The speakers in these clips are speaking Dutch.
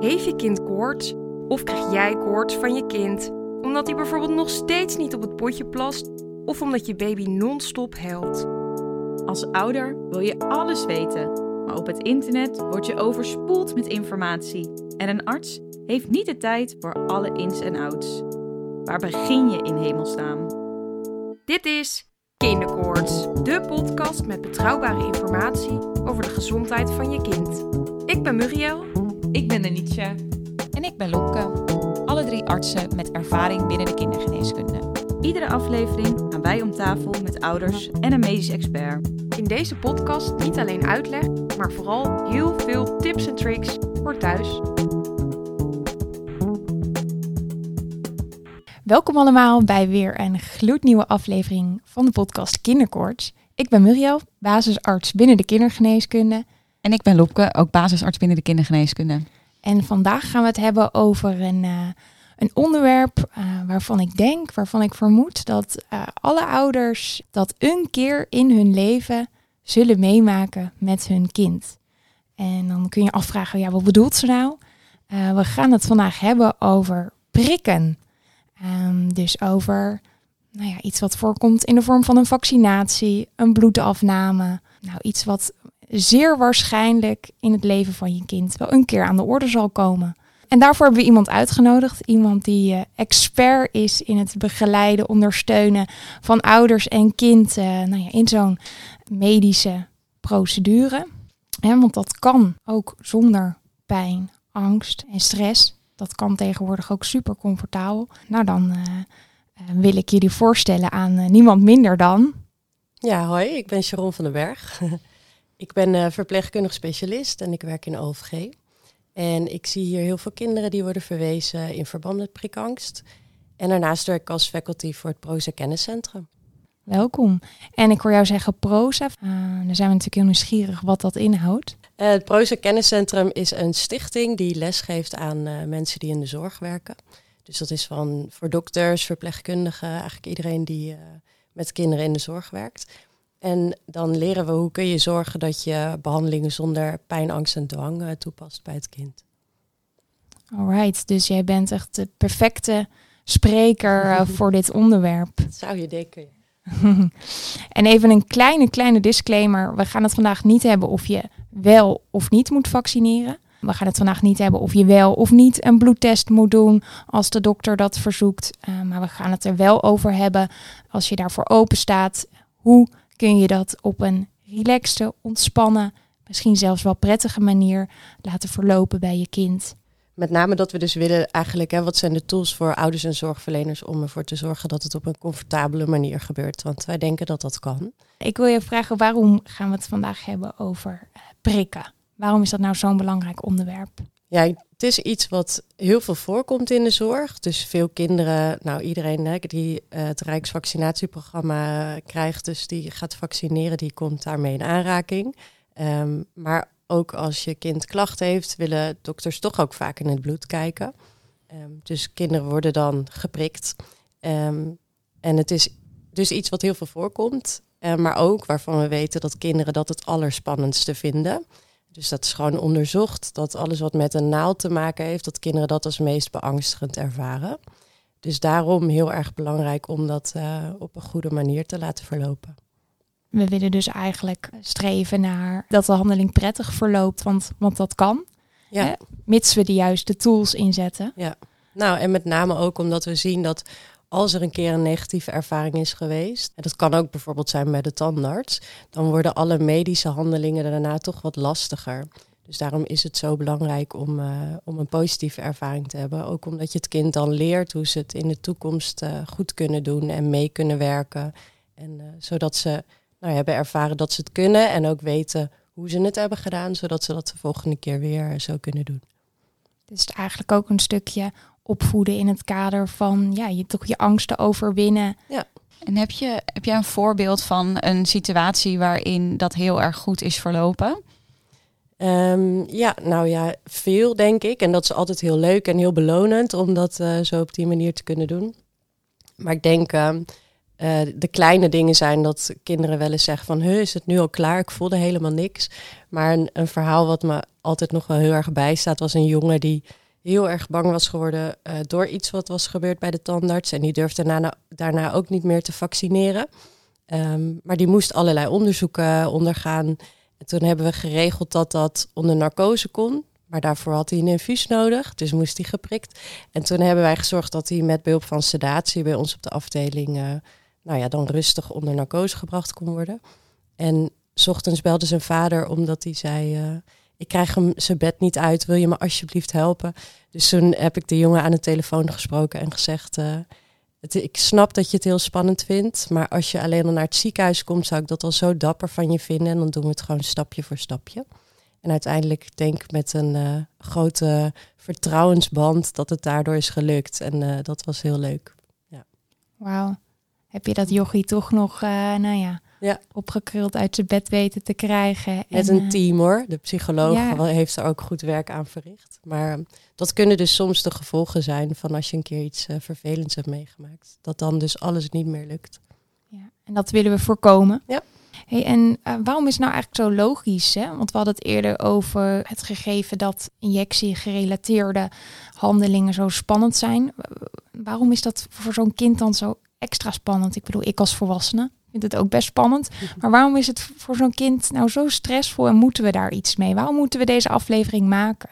Heeft je kind koorts? Of krijg jij koorts van je kind? Omdat hij bijvoorbeeld nog steeds niet op het potje plast? Of omdat je baby non-stop huilt? Als ouder wil je alles weten, maar op het internet word je overspoeld met informatie. En een arts heeft niet de tijd voor alle ins en outs. Waar begin je in hemelsnaam? Dit is Kinderkoorts, de podcast met betrouwbare informatie over de gezondheid van je kind. Ik ben Muriel. Ik ben Denietje. En ik ben Lopke. Alle drie artsen met ervaring binnen de kindergeneeskunde. Iedere aflevering gaan wij om tafel met ouders en een medisch expert. In deze podcast niet alleen uitleg, maar vooral heel veel tips en tricks voor thuis. Welkom allemaal bij weer een gloednieuwe aflevering van de podcast Kinderkoorts. Ik ben Muriel, basisarts binnen de kindergeneeskunde. En ik ben Lopke, ook basisarts binnen de kindergeneeskunde. En vandaag gaan we het hebben over een, uh, een onderwerp uh, waarvan ik denk, waarvan ik vermoed dat uh, alle ouders dat een keer in hun leven zullen meemaken met hun kind. En dan kun je afvragen, ja, wat bedoelt ze nou? we gaan het vandaag hebben over prikken. Um, dus over nou ja, iets wat voorkomt in de vorm van een vaccinatie, een bloedafname. Nou, iets wat zeer waarschijnlijk in het leven van je kind wel een keer aan de orde zal komen. En daarvoor hebben we iemand uitgenodigd. Iemand die uh, expert is in het begeleiden, ondersteunen van ouders en kind uh, nou ja, in zo'n medische procedure. Want dat kan ook zonder pijn, angst en stress. Dat kan tegenwoordig ook super comfortabel. Nou, dan uh, wil ik jullie voorstellen aan niemand minder dan. Ja, hoi, ik ben Sharon van den Berg. Ik ben uh, verpleegkundig specialist en ik werk in OVG. En ik zie hier heel veel kinderen die worden verwezen in verband met prikangst. En daarnaast werk ik als faculty voor het Proza Kenniscentrum. Welkom. En ik hoor jou zeggen Proza. Uh, dan zijn we natuurlijk heel nieuwsgierig wat dat inhoudt. Uh, het Proza Kenniscentrum is een stichting die lesgeeft aan mensen die in de zorg werken. Dus dat is van voor dokters, verpleegkundigen, eigenlijk iedereen die met kinderen in de zorg werkt. En dan leren we hoe kun je zorgen dat je behandelingen zonder pijn, angst en dwang uh, toepast bij het kind. Alright, dus jij bent echt de perfecte spreker uh, voor dit onderwerp. Dat zou je denken. en even een kleine, kleine disclaimer. We gaan het vandaag niet hebben of je wel of niet moet vaccineren. We gaan het vandaag niet hebben of je wel of niet een bloedtest moet doen als de dokter dat verzoekt. Uh, maar we gaan het er wel over hebben als je daarvoor open staat. Hoe kun je dat op een relaxte, ontspannen, misschien zelfs wel prettige manier laten verlopen bij je kind. Met name dat we dus willen eigenlijk, hè, wat zijn de tools voor ouders en zorgverleners om ervoor te zorgen dat het op een comfortabele manier gebeurt. Want wij denken dat dat kan. Ik wil je vragen, waarom gaan we het vandaag hebben over uh, prikken? Waarom is dat nou zo'n belangrijk onderwerp? Ja, het is iets wat heel veel voorkomt in de zorg. Dus veel kinderen, nou iedereen hè, die uh, het Rijksvaccinatieprogramma krijgt, dus die gaat vaccineren, die komt daarmee in aanraking. Um, maar ook als je kind klachten heeft, willen dokters toch ook vaak in het bloed kijken. Um, dus kinderen worden dan geprikt. Um, en het is dus iets wat heel veel voorkomt, uh, maar ook waarvan we weten dat kinderen dat het allerspannendste vinden. Dus dat is gewoon onderzocht dat alles wat met een naald te maken heeft, dat kinderen dat als meest beangstigend ervaren. Dus daarom heel erg belangrijk om dat uh, op een goede manier te laten verlopen. We willen dus eigenlijk streven naar dat de handeling prettig verloopt, want, want dat kan. Ja. Hè? Mits we de juiste tools inzetten. Ja, nou en met name ook omdat we zien dat als er een keer een negatieve ervaring is geweest, en dat kan ook bijvoorbeeld zijn bij de tandarts, dan worden alle medische handelingen daarna toch wat lastiger. Dus daarom is het zo belangrijk om, uh, om een positieve ervaring te hebben. Ook omdat je het kind dan leert hoe ze het in de toekomst uh, goed kunnen doen en mee kunnen werken. En uh, zodat ze nou, hebben ervaren dat ze het kunnen en ook weten hoe ze het hebben gedaan, zodat ze dat de volgende keer weer zo kunnen doen. Is eigenlijk ook een stukje opvoeden in het kader van ja, je toch je angsten overwinnen. Ja. En heb je, heb jij een voorbeeld van een situatie waarin dat heel erg goed is verlopen? Um, ja, nou ja, veel denk ik. En dat is altijd heel leuk en heel belonend om dat uh, zo op die manier te kunnen doen. Maar ik denk, uh, eh, de kleine dingen zijn dat kinderen wel eens zeggen van... Huh, is het nu al klaar? Ik voelde helemaal niks. Maar een, een verhaal wat me altijd nog wel heel erg bijstaat... was een jongen die heel erg bang was geworden uh, door iets wat was gebeurd bij de tandarts. En die durfde daarna, daarna ook niet meer te vaccineren. Um, maar die moest allerlei onderzoeken ondergaan. En toen hebben we geregeld dat dat onder narcose kon. Maar daarvoor had hij een infuus nodig, dus moest hij geprikt. En toen hebben wij gezorgd dat hij met behulp van sedatie bij ons op de afdeling... Uh, nou ja, dan rustig onder narcose gebracht kon worden. En ochtends belde zijn vader omdat hij zei... Uh, ik krijg hem zijn bed niet uit, wil je me alsjeblieft helpen? Dus toen heb ik de jongen aan de telefoon gesproken en gezegd... Uh, het, ik snap dat je het heel spannend vindt, maar als je alleen al naar het ziekenhuis komt... zou ik dat al zo dapper van je vinden en dan doen we het gewoon stapje voor stapje. En uiteindelijk denk ik met een uh, grote vertrouwensband dat het daardoor is gelukt. En uh, dat was heel leuk. Ja. Wauw. Heb je dat jochie toch nog, nou ja, ja. opgekruld uit zijn bed weten te krijgen? Met en, een team hoor. De psycholoog ja. heeft er ook goed werk aan verricht. Maar dat kunnen dus soms de gevolgen zijn van als je een keer iets vervelends hebt meegemaakt. Dat dan dus alles niet meer lukt. Ja. En dat willen we voorkomen. Ja. Hey, en uh, waarom is het nou eigenlijk zo logisch? Hè? Want we hadden het eerder over het gegeven dat injectie-gerelateerde handelingen zo spannend zijn. Waarom is dat voor zo'n kind dan zo extra spannend? Ik bedoel, ik als volwassene vind het ook best spannend. Maar waarom is het voor zo'n kind nou zo stressvol en moeten we daar iets mee? Waarom moeten we deze aflevering maken?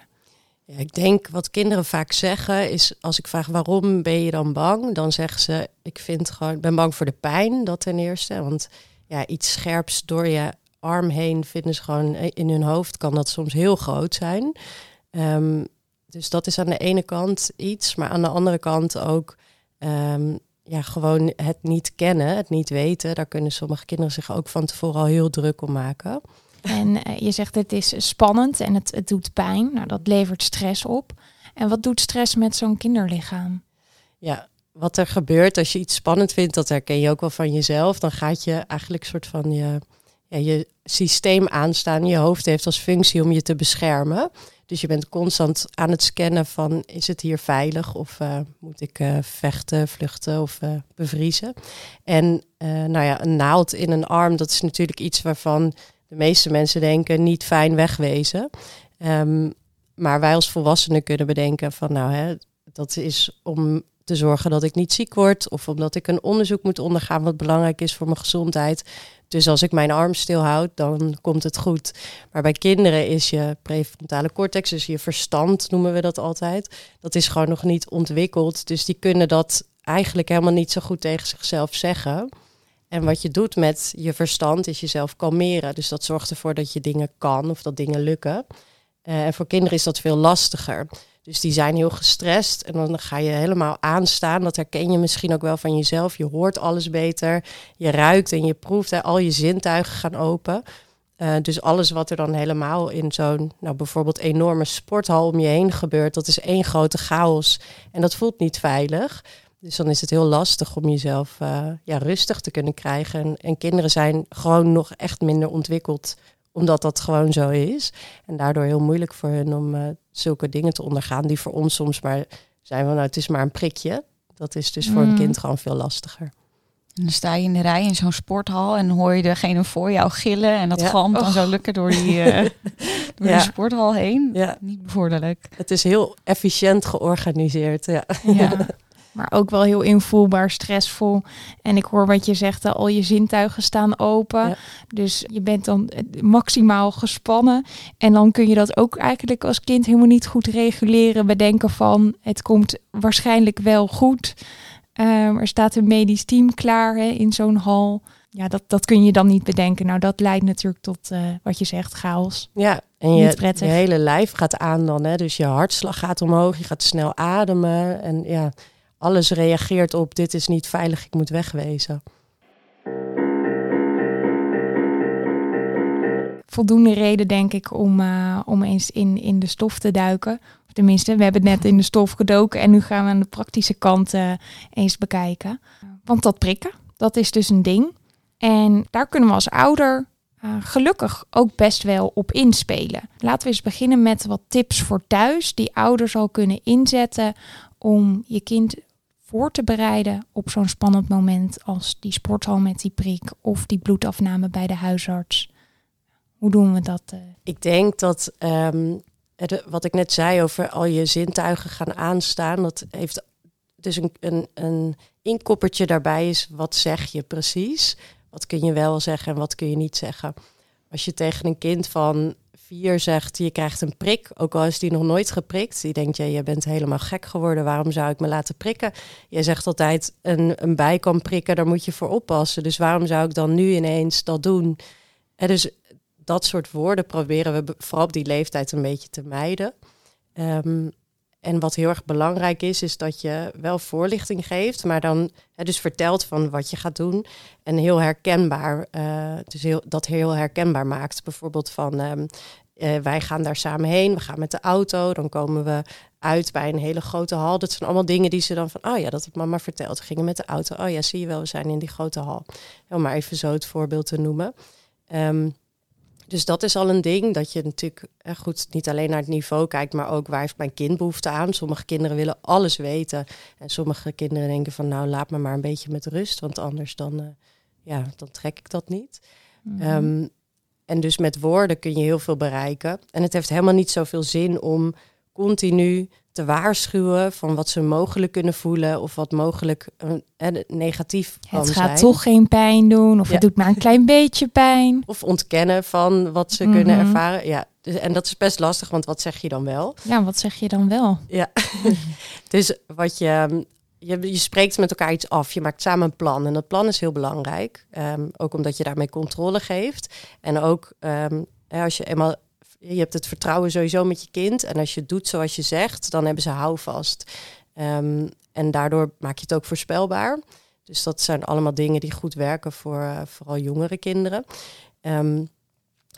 Ja, ik denk wat kinderen vaak zeggen is als ik vraag waarom ben je dan bang, dan zeggen ze ik vind gewoon ik ben bang voor de pijn, dat ten eerste, want ja, iets scherps door je arm heen vinden ze gewoon in hun hoofd kan dat soms heel groot zijn. Um, dus dat is aan de ene kant iets, maar aan de andere kant ook um, ja, gewoon het niet kennen, het niet weten. Daar kunnen sommige kinderen zich ook van tevoren al heel druk om maken. En uh, je zegt het is spannend en het, het doet pijn. Nou, dat levert stress op. En wat doet stress met zo'n kinderlichaam? Ja, wat er gebeurt als je iets spannend vindt, dat herken je ook wel van jezelf. Dan gaat je eigenlijk soort van je, je systeem aanstaan. Je hoofd heeft als functie om je te beschermen. Dus je bent constant aan het scannen van is het hier veilig of uh, moet ik uh, vechten, vluchten of uh, bevriezen. En nou ja, een naald in een arm, dat is natuurlijk iets waarvan de meeste mensen denken niet fijn wegwezen. Um, maar wij als volwassenen kunnen bedenken van nou hè, dat is om te zorgen dat ik niet ziek word of omdat ik een onderzoek moet ondergaan wat belangrijk is voor mijn gezondheid. Dus als ik mijn arm stilhoud, dan komt het goed. Maar bij kinderen is je prefrontale cortex, dus je verstand noemen we dat altijd, dat is gewoon nog niet ontwikkeld. Dus die kunnen dat eigenlijk helemaal niet zo goed tegen zichzelf zeggen. En wat je doet met je verstand is jezelf kalmeren. Dus dat zorgt ervoor dat je dingen kan of dat dingen lukken. Uh, en voor kinderen is dat veel lastiger. Dus die zijn heel gestrest en dan ga je helemaal aanstaan. Dat herken je misschien ook wel van jezelf. Je hoort alles beter, je ruikt en je proeft. Hè. Al je zintuigen gaan open. Uh, dus alles wat er dan helemaal in zo'n, nou bijvoorbeeld enorme sporthal om je heen gebeurt, dat is één grote chaos. En dat voelt niet veilig. Dus dan is het heel lastig om jezelf uh, ja, rustig te kunnen krijgen. En, en kinderen zijn gewoon nog echt minder ontwikkeld omdat dat gewoon zo is. En daardoor heel moeilijk voor hen om uh, zulke dingen te ondergaan die voor ons soms maar zijn van nou het is maar een prikje. Dat is dus voor een mm. kind gewoon veel lastiger. En dan sta je in de rij in zo'n sporthal en hoor je degene voor jou gillen en dat ja. galmt dan zo lukken door die, uh, door ja. de sporthal heen. Ja. Niet bevorderlijk. Het is heel efficiënt georganiseerd. Ja. maar ook wel heel invoelbaar, stressvol. En ik hoor wat je zegt, al je zintuigen staan open. Ja. Dus je bent dan maximaal gespannen. En dan kun je dat ook eigenlijk als kind helemaal niet goed reguleren. Bedenken van, het komt waarschijnlijk wel goed. Um, er staat een medisch team klaar hè, in zo'n hal. Ja, dat, dat kun je dan niet bedenken. Nou, dat leidt natuurlijk tot uh, wat je zegt, chaos. Ja, en je, je hele lijf gaat aan dan. Hè? Dus je hartslag gaat omhoog, je gaat snel ademen. En ja, alles reageert op dit is niet veilig, ik moet wegwezen. Voldoende reden, denk ik, om, uh, om eens in, in de stof te duiken. Tenminste, we hebben het net in de stof gedoken en nu gaan we aan de praktische kant uh, eens bekijken. Want dat prikken, dat is dus een ding. En daar kunnen we als ouder uh, gelukkig ook best wel op inspelen. Laten we eens beginnen met wat tips voor thuis die ouders al kunnen inzetten om je kind voor te bereiden op zo'n spannend moment als die sporthal met die prik of die bloedafname bij de huisarts? Hoe doen we dat? Uh? Ik denk dat um, wat ik net zei over al je zintuigen gaan aanstaan, dat heeft dus een, een, een inkoppertje daarbij is wat zeg je precies? Wat kun je wel zeggen en wat kun je niet zeggen? Als je tegen een kind van vier zegt, je krijgt een prik, ook al is die nog nooit geprikt. Die denkt, ja, je bent helemaal gek geworden, waarom zou ik me laten prikken? Je zegt altijd, een, een bij kan prikken, daar moet je voor oppassen. Dus waarom zou ik dan nu ineens dat doen? En dus dat soort woorden proberen we vooral op die leeftijd een beetje te mijden. Ehm, en wat heel erg belangrijk is, is dat je wel voorlichting geeft, maar dan hè, dus vertelt van wat je gaat doen. En heel herkenbaar, uh, dus heel, dat heel herkenbaar maakt. Bijvoorbeeld van um, uh, wij gaan daar samen heen, we gaan met de auto, dan komen we uit bij een hele grote hal. Dat zijn allemaal dingen die ze dan van, oh ja, dat heeft mama verteld. We gingen met de auto, oh ja, zie je wel, we zijn in die grote hal. Om maar even zo het voorbeeld te noemen. Um, dus dat is al een ding, dat je natuurlijk eh, goed niet alleen naar het niveau kijkt, maar ook waar heeft mijn kind behoefte aan. Sommige kinderen willen alles weten en sommige kinderen denken van nou laat me maar een beetje met rust, want anders dan, uh, ja, dan trek ik dat niet. Mhm. Ehm, en dus met woorden kun je heel veel bereiken. En het heeft helemaal niet zoveel zin om continu te waarschuwen van wat ze mogelijk kunnen voelen of wat mogelijk uh, negatief kan Het gaat toch geen pijn doen of het doet maar een klein beetje pijn. Of ontkennen van wat ze kunnen mhm. ervaren. Ja, dus, en dat is best lastig, want wat zeg je dan wel? Ja, wat zeg je dan wel? Ja, dus wat je, je, je spreekt met elkaar iets af, je maakt samen een plan. En dat plan is heel belangrijk, um, ook omdat je daarmee controle geeft. En ook um, als je eenmaal je hebt het vertrouwen sowieso met je kind. En als je doet zoals je zegt, dan hebben ze houvast. Um, en daardoor maak je het ook voorspelbaar. Dus dat zijn allemaal dingen die goed werken voor uh, vooral jongere kinderen. Um,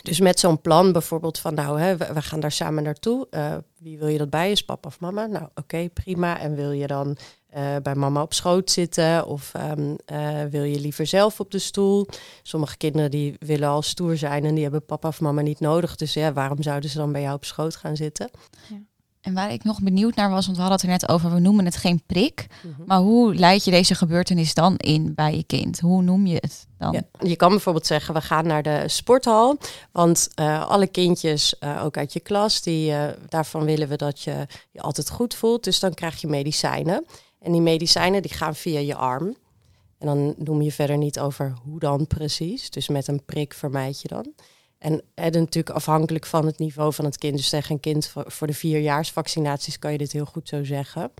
dus met zo'n plan bijvoorbeeld van nou, hè, we, gaan daar samen naartoe. Uh, wie wil je dat bij is, papa of mama? Nou, oké, prima. En wil je dan uh, bij mama op schoot zitten of um, uh, wil je liever zelf op de stoel? Sommige kinderen die willen al stoer zijn en die hebben papa of mama niet nodig. Dus ja, waarom zouden ze dan bij jou op schoot gaan zitten? Ja. En waar ik nog benieuwd naar was, want we hadden het er net over, we noemen het geen prik. Mhm. Maar hoe leid je deze gebeurtenis dan in bij je kind? Hoe noem je het dan? Ja, je kan bijvoorbeeld zeggen, we gaan naar de sporthal. Want uh, alle kindjes, uh, ook uit je klas, die, uh, daarvan willen we dat je je altijd goed voelt. Dus dan krijg je medicijnen. En die medicijnen die gaan via je arm. En dan noem je verder niet over hoe dan precies. Dus met een prik vermijd je dan. En, en natuurlijk afhankelijk van het niveau van het kind. Dus tegen een kind voor de vierjaarsvaccinaties kan je dit heel goed zo zeggen.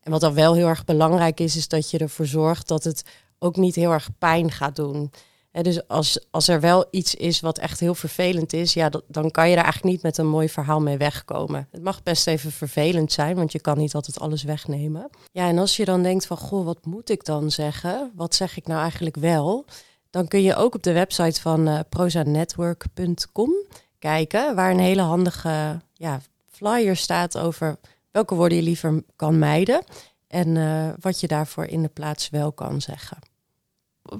En wat dan wel heel erg belangrijk is, is dat je ervoor zorgt dat het ook niet heel erg pijn gaat doen dus als, als er wel iets is wat echt heel vervelend is, ja, dan kan je daar eigenlijk niet met een mooi verhaal mee wegkomen. Het mag best even vervelend zijn, want je kan niet altijd alles wegnemen. Ja, en als je dan denkt van, goh, wat moet ik dan zeggen? Wat zeg ik nou eigenlijk wel? Dan kun je ook op de website van uh, prozanetwork.com kijken, waar een hele handige ja, flyer staat over welke woorden je liever kan mijden en uh, wat je daarvoor in de plaats wel kan zeggen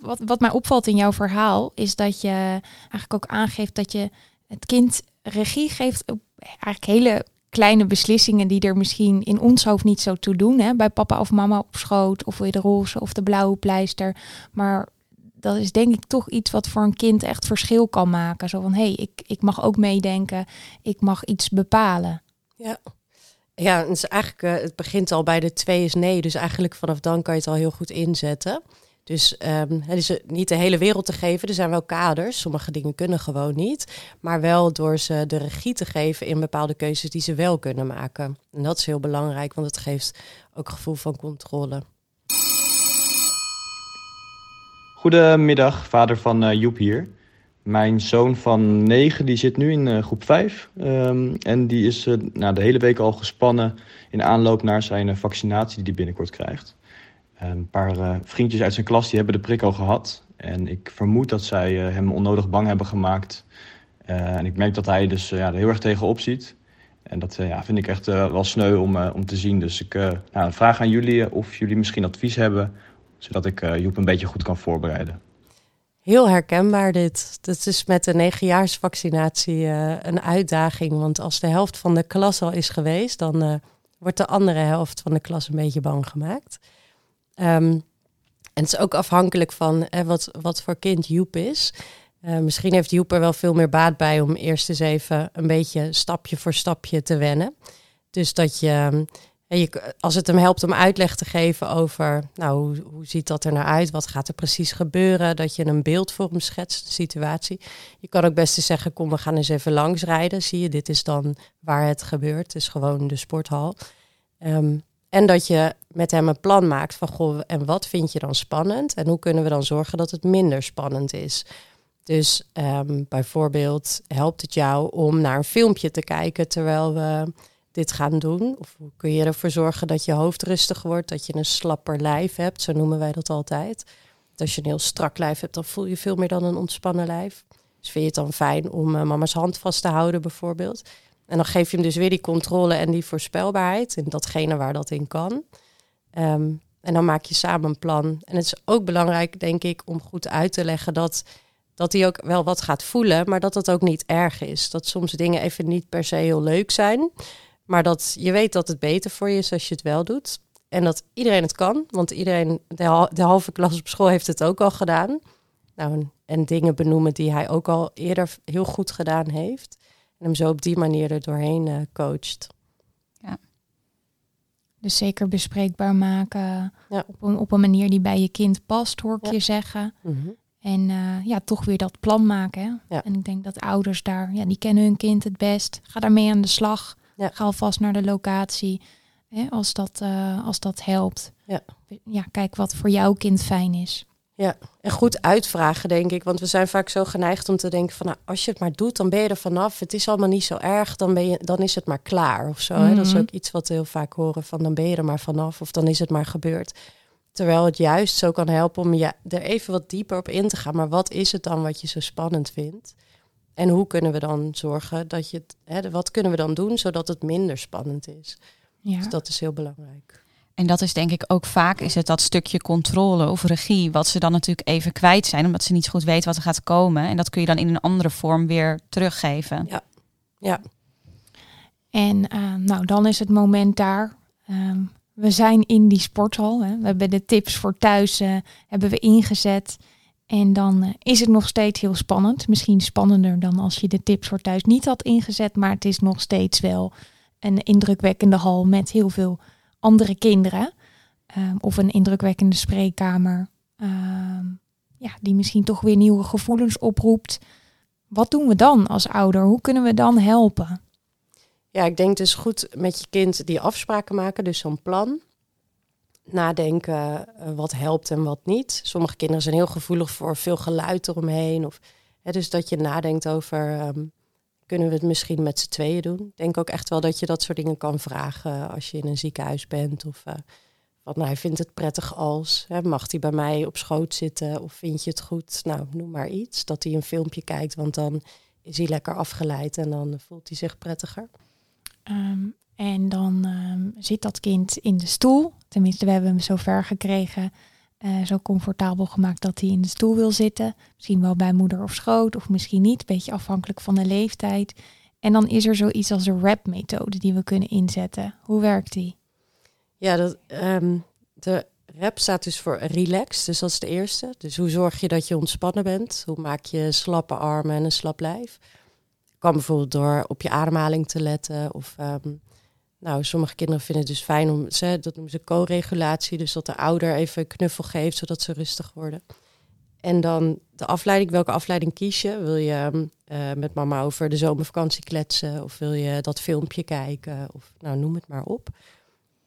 wat, wat mij opvalt in jouw verhaal is dat je eigenlijk ook aangeeft dat je het kind regie geeft op eigenlijk hele kleine beslissingen die er misschien in ons hoofd niet zo toe doen. Hè? Bij papa of mama op schoot, of je de roze of de blauwe pleister. Maar dat is denk ik toch iets wat voor een kind echt verschil kan maken. Zo van, hé, hey, ik, ik mag ook meedenken, ik mag iets bepalen. Ja, ja is eigenlijk, uh, het begint al bij de twee is nee. Dus eigenlijk vanaf dan kan je het al heel goed inzetten. Dus um, het is niet de hele wereld te geven. Er zijn wel kaders. Sommige dingen kunnen gewoon niet. Maar wel door ze de regie te geven in bepaalde keuzes die ze wel kunnen maken. En dat is heel belangrijk, want het geeft ook gevoel van controle. Goedemiddag, vader van uh, Joep hier. Mijn zoon van 9 die zit nu in uh, groep 5. Um, ehm, en die is uh, nou, de hele week al gespannen in aanloop naar zijn vaccinatie die hij binnenkort krijgt. Een paar uh, vriendjes uit zijn klas die hebben de prik al gehad. En ik vermoed dat zij uh, hem onnodig bang hebben gemaakt. Uh, en ik merk dat hij dus ja, er heel erg tegenop ziet. En dat ja, vind ik echt wel sneu om, om te zien. Dus ik nou, vraag aan jullie of jullie misschien advies hebben... zodat ik Joep een beetje goed kan voorbereiden. Heel herkenbaar dit. Dat is met de negenjaarsvaccinatie een uitdaging. Want als de helft van de klas al is geweest... dan wordt de andere helft van de klas een beetje bang gemaakt... Ehm, en het is ook afhankelijk van wat, wat voor kind Joep is. Uh, misschien heeft Joep er wel veel meer baat bij om eerst eens even een beetje stapje voor stapje te wennen. Dus dat je, je als het hem helpt om uitleg te geven over, nou, hoe, hoe ziet dat er nou uit? Wat gaat er precies gebeuren? Dat je een beeld voor hem schetst, de situatie. Je kan ook best eens zeggen, kom, we gaan eens even langs rijden. Zie je, dit is dan waar het gebeurt. Het is gewoon de sporthal. Um, en dat je met hem een plan maakt van, goh, en wat vind je dan spannend? En hoe kunnen we dan zorgen dat het minder spannend is? Dus um, bijvoorbeeld helpt het jou om naar een filmpje te kijken terwijl we dit gaan doen? Of kun je ervoor zorgen dat je hoofd rustig wordt, dat je een slapper lijf hebt? Zo noemen wij dat altijd. als je een heel strak lijf hebt, dan voel je veel meer dan een ontspannen lijf. Dus vind je het dan fijn om uh, mama's hand vast te houden bijvoorbeeld? En dan geef je hem dus weer die controle en die voorspelbaarheid in datgene waar dat in kan. Um, en dan maak je samen een plan. En het is ook belangrijk, denk ik, om goed uit te leggen dat dat hij ook wel wat gaat voelen, maar dat dat ook niet erg is. Dat soms dingen even niet per se heel leuk zijn, maar dat je weet dat het beter voor je is als je het wel doet. En dat iedereen het kan, want iedereen, de, halve klas op school heeft het ook al gedaan. Nou, en dingen benoemen die hij ook al eerder heel goed gedaan heeft. En hem zo op die manier er doorheen uh, coacht. Dus zeker bespreekbaar maken ja. op, een, op een manier die bij je kind past, hoor ik je zeggen. Mm en uh, ja, toch weer dat plan maken. Hè? En ik denk dat ouders daar, ja, die kennen hun kind het best. Ga daarmee aan de slag. Ga alvast naar de locatie. Hè, als, dat, uh, als dat helpt. Ja. ja, kijk wat voor jouw kind fijn is. Ja, en goed uitvragen, denk ik. Want we zijn vaak zo geneigd om te denken van... Nou, als je het maar doet, dan ben je er vanaf. Het is allemaal niet zo erg, dan, ben je, dan is het maar klaar of zo. hè? Dat is mhm. ook iets wat we heel vaak horen van... dan ben je er maar vanaf of dan is het maar gebeurd. Terwijl het juist zo kan helpen om je er even wat dieper op in te gaan. Maar wat is het dan wat je zo spannend vindt? En hoe kunnen we dan zorgen dat je het, hè, wat kunnen we dan doen zodat het minder spannend is? Ja. Dus dat is heel belangrijk. En dat is denk ik ook vaak is het dat stukje controle of regie, wat ze dan natuurlijk even kwijt zijn, omdat ze niet zo goed weten wat er gaat komen. En dat kun je dan in een andere vorm weer teruggeven. Ja, ja. En uh, nou, dan is het moment daar. Um, we zijn in die sporthal. Hè. We hebben de tips voor thuis uh, hebben we ingezet. En dan uh, is het nog steeds heel spannend. Misschien spannender dan als je de tips voor thuis niet had ingezet. Maar het is nog steeds wel een indrukwekkende hal met heel veel andere kinderen. Uh, of een indrukwekkende spreekkamer. Ehm, ja, die misschien toch weer nieuwe gevoelens oproept. Wat doen we dan als ouder? Hoe kunnen we dan helpen? Ja, ik denk dus goed met je kind die afspraken maken, dus zo'n plan. Nadenken uh, wat helpt en wat niet. Sommige kinderen zijn heel gevoelig voor veel geluid eromheen. Of, hè, dus dat je nadenkt over, um, kunnen we het misschien met z'n tweeën doen? Ik denk ook echt wel dat je dat soort dingen kan vragen als je in een ziekenhuis bent. Of uh, wat, nou, hij vindt het prettig als, hè, mag hij bij mij op schoot zitten? Of vind je het goed? Nou, noem maar iets. Dat hij een filmpje kijkt, want dan is hij lekker afgeleid en dan voelt hij zich prettiger. Ehm, en dan ehm, zit dat kind in de stoel. Tenminste, we hebben hem zo ver gekregen, uh, zo comfortabel gemaakt dat hij in de stoel wil zitten. Misschien wel bij moeder of schoot, of misschien niet. Beetje afhankelijk van de leeftijd. En dan is er zoiets als de RAP-methode die we kunnen inzetten. Hoe werkt die? Ja, dat, ehm, de RAP staat dus voor relax, dus dat is de eerste. Dus hoe zorg je dat je ontspannen bent? Hoe maak je slappe armen en een slap lijf? kan bijvoorbeeld door op je ademhaling te letten. Of ehm, nou, sommige kinderen vinden het dus fijn om, ze, dat noemen ze co-regulatie, dus dat de ouder even een knuffel geeft zodat ze rustig worden. En dan de afleiding, welke afleiding kies je? Wil je ehm, eh, met mama over de zomervakantie kletsen of wil je dat filmpje kijken of nou noem het maar op.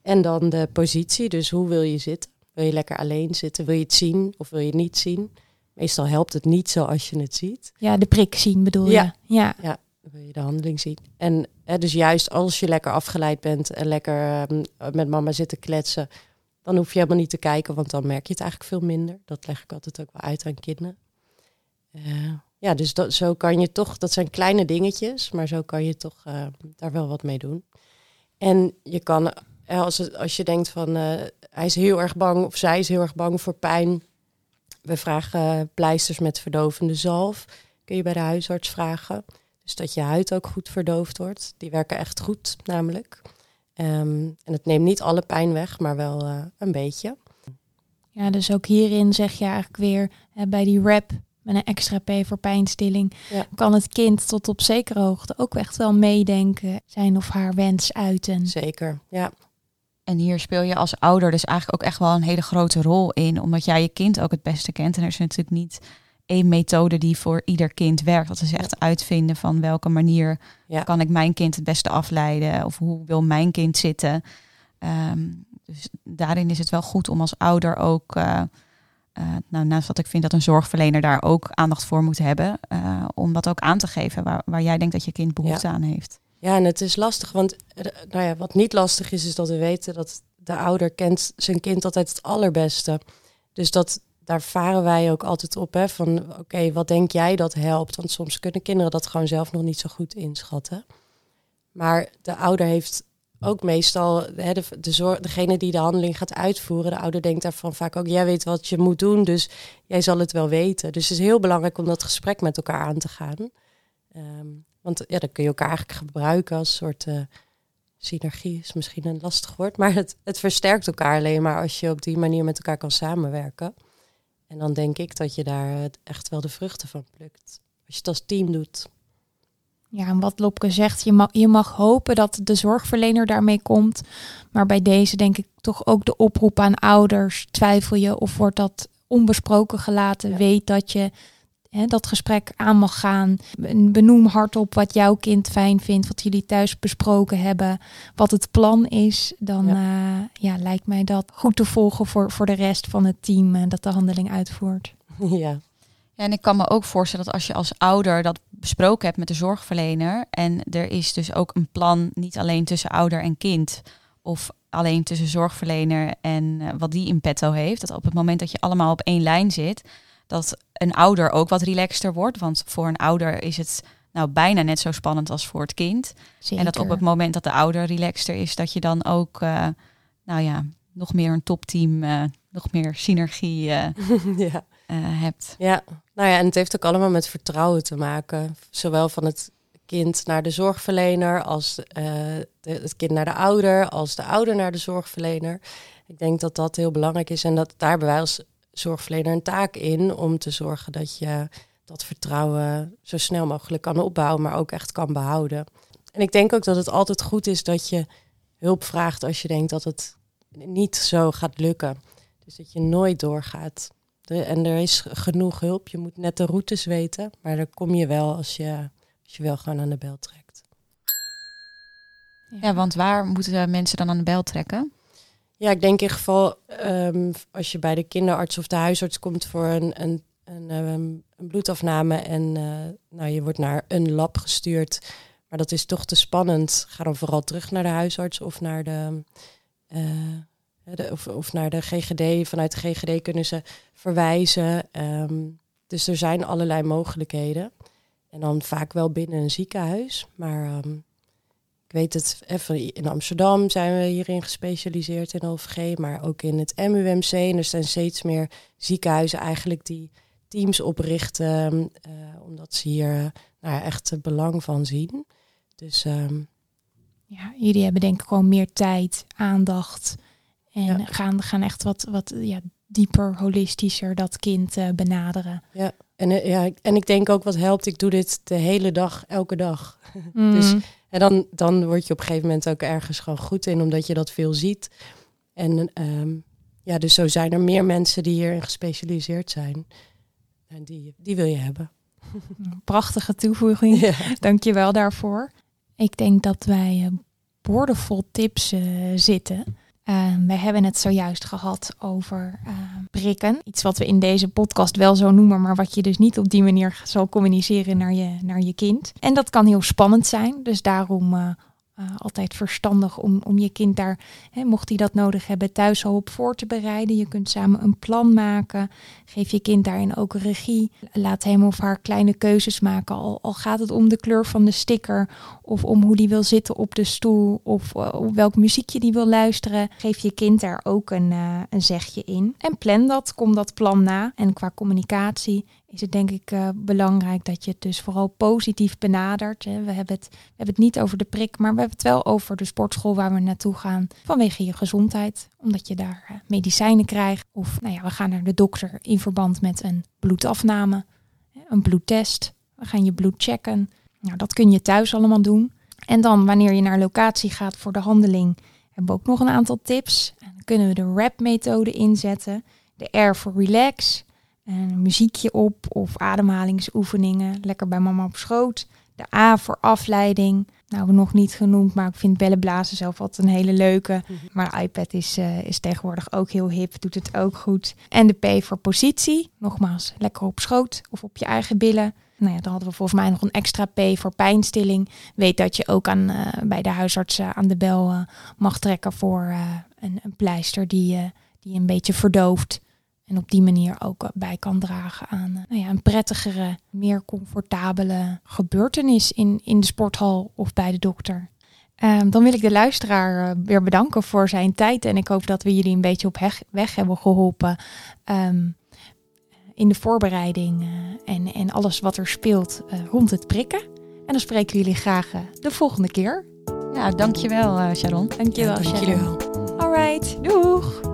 En dan de positie, dus hoe wil je zitten? Wil je lekker alleen zitten? Wil je het zien of wil je het niet zien? Meestal helpt het niet zoals je het ziet. Ja, de prik zien bedoel je? Ja. ja wil je de handeling zien. En hè, dus juist als je lekker afgeleid bent en lekker ehm, met mama zitten kletsen, dan hoef je helemaal niet te kijken, want dan merk je het eigenlijk veel minder. Dat leg ik altijd ook wel uit aan kinderen. Uh, ja, dus dat, zo kan je toch, dat zijn kleine dingetjes, maar zo kan je toch uh, daar wel wat mee doen. En je kan, als, het, als je denkt van uh, hij is heel erg bang of zij is heel erg bang voor pijn, we vragen pleisters met verdovende zalf. Kun je bij de huisarts vragen. Dus dat je huid ook goed verdoofd wordt. Die werken echt goed, namelijk. Um, en het neemt niet alle pijn weg, maar wel uh, een beetje. Ja, dus ook hierin zeg je eigenlijk weer bij die rap met een extra P voor pijnstilling, kan het kind tot op zekere hoogte ook echt wel meedenken, zijn of haar wens uiten. Zeker, ja. En hier speel je als ouder dus eigenlijk ook echt wel een hele grote rol in, omdat jij je kind ook het beste kent. En er is natuurlijk niet één methode die voor ieder kind werkt. Dat is echt uitvinden van welke manier kan ik mijn kind het beste afleiden of hoe wil mijn kind zitten. Ehm, dus daarin is het wel goed om als ouder ook, uh, uh, nou, naast dat ik vind dat een zorgverlener daar ook aandacht voor moet hebben, uh, om dat ook aan te geven waar, waar jij denkt dat je kind behoefte aan heeft. Ja, en het is lastig, want nou ja, wat niet lastig is, is dat we weten dat de ouder kent zijn kind altijd het allerbeste. Dus dat, daar varen wij ook altijd op, hè, van oké, wat denk jij dat helpt? Want soms kunnen kinderen dat gewoon zelf nog niet zo goed inschatten. Maar de ouder heeft ook meestal, hè, de, de degene die de handeling gaat uitvoeren, de ouder denkt daarvan vaak ook, jij weet wat je moet doen, dus jij zal het wel weten. Dus het is heel belangrijk om dat gesprek met elkaar aan te gaan. Ehm, want ja, dan kun je elkaar eigenlijk gebruiken als soort uh, synergie, is misschien een lastig woord, maar het, het versterkt elkaar alleen maar als je op die manier met elkaar kan samenwerken. En dan denk ik dat je daar echt wel de vruchten van plukt. Als je het als team doet. Ja, en wat Lopke zegt, je mag, je mag hopen dat de zorgverlener daarmee komt. Maar bij deze denk ik toch ook de oproep aan ouders. Twijfel je of wordt dat onbesproken gelaten? Weet dat je hè, dat gesprek aan mag gaan. Benoem hardop wat jouw kind fijn vindt, wat jullie thuis besproken hebben, wat het plan is. Dan ja. Uh, ja lijkt mij dat goed te volgen voor, voor de rest van het team uh, dat de handeling uitvoert. Ja. Ja, en ik kan me ook voorstellen dat als je als ouder dat besproken hebt met de zorgverlener en er is dus ook een plan niet alleen tussen ouder en kind of alleen tussen zorgverlener en uh, wat die in petto heeft, dat op het moment dat je allemaal op één lijn zit, dat een ouder ook wat relaxter wordt. Want voor een ouder is het nou bijna net zo spannend als voor het kind. En dat op het moment dat de ouder relaxter is, dat je dan ook, uh, nou ja, nog meer een topteam, uh, nog meer synergie uh, ja. hebt. Ja, nou ja, en het heeft ook allemaal met vertrouwen te maken. Zowel van het kind naar de zorgverlener, als de, het kind naar de ouder, als de ouder naar de zorgverlener. Ik denk dat dat heel belangrijk is en dat daar wij als zorgverlener een taak in om te zorgen dat je dat vertrouwen zo snel mogelijk kan opbouwen, maar ook echt kan behouden. En ik denk ook dat het altijd goed is dat je hulp vraagt als je denkt dat het niet zo gaat lukken. Dus dat je nooit doorgaat. en er is genoeg hulp. Je moet net de routes weten, maar daar kom je wel als je, als je wel gewoon aan de bel trekt. Ja, want waar moeten mensen dan aan de bel trekken? Ja, ik denk in geval um, als je bij de kinderarts of de huisarts komt voor een, een, een, um, een bloedafname en uh, nou, je wordt naar een lab gestuurd, maar dat is toch te spannend. Ga dan vooral terug naar de huisarts of naar de, uh, de of, of, naar de GGD. Vanuit de GGD kunnen ze verwijzen. Um, dus er zijn allerlei mogelijkheden. En dan vaak wel binnen een ziekenhuis, maar weet het, even in Amsterdam zijn we hierin gespecialiseerd in OVG, maar ook in het MUMC. En er zijn steeds meer ziekenhuizen eigenlijk die teams oprichten, uh, omdat ze hier nou ja, echt het belang van zien. Dus um, ja, jullie hebben denk ik gewoon meer tijd, aandacht en ja. gaan, gaan echt wat, wat ja, dieper, holistischer dat kind uh, benaderen. Ja. En, uh, ja, en ik denk ook wat helpt, ik doe dit de hele dag, elke dag. Mm. dus en dan, dan word je op een gegeven moment ook ergens gewoon goed in, omdat je dat veel ziet. En um, ja, dus zo zijn er meer mensen die hierin gespecialiseerd zijn. En die, die wil je hebben. Prachtige toevoeging. Ja. Dank je wel daarvoor. Ik denk dat wij uh, boordevol tips uh, zitten. Uh, we hebben het zojuist gehad over uh, prikken. Iets wat we in deze podcast wel zo noemen, maar wat je dus niet op die manier zal communiceren naar je, naar je kind. En dat kan heel spannend zijn. Dus daarom uh, uh, altijd verstandig om, om je kind daar, hè, mocht hij dat nodig hebben, thuis al op voor te bereiden. Je kunt samen een plan maken. Geef je kind daarin ook regie. Laat hem of haar kleine keuzes maken. Al, al gaat het om de kleur van de sticker of om hoe die wil zitten op de stoel of uh, welk muziekje die wil luisteren. Geef je kind daar ook een, uh, een zegje in. En plan dat, kom dat plan na. En qua communicatie is het denk ik uh, belangrijk dat je het dus vooral positief benadert. Hè. We, hebben het, we hebben het niet over de prik, maar we hebben het wel over de sportschool waar we naartoe gaan vanwege je gezondheid. Omdat je daar uh, medicijnen krijgt. Of nou ja, we gaan naar de dokter in verband met een bloedafname, een bloedtest. We gaan je bloed checken. Nou, dat kun je thuis allemaal doen. En dan wanneer je naar locatie gaat voor de handeling, hebben we ook nog een aantal tips. Dan kunnen we de RAP-methode inzetten. De R voor relax een muziekje op of ademhalingsoefeningen. Lekker bij mama op schoot. De A voor afleiding. Nou, we nog niet genoemd, maar ik vind bellenblazen zelf altijd een hele leuke. Mhm. Maar iPad is, uh, is tegenwoordig ook heel hip, doet het ook goed. En de P voor positie. Nogmaals, lekker op schoot of op je eigen billen. Nou ja, dan hadden we volgens mij nog een extra P voor pijnstilling. Weet dat je ook aan, uh, bij de huisarts uh, aan de bel mag trekken voor een, een, pleister die, die een beetje verdooft. En op die manier ook bij kan dragen aan eh, nou ja, een prettigere, meer comfortabele gebeurtenis in, in de sporthal of bij de dokter. Um, dan wil ik de luisteraar uh, weer bedanken voor zijn tijd. En ik hoop dat we jullie een beetje op heg, weg hebben geholpen um, in de voorbereiding uh, en, en alles wat er speelt uh, rond het prikken. En dan spreken jullie graag de volgende keer. Ja, dankjewel Sharon. Dankjewel ja, Sharon. All right, doeg!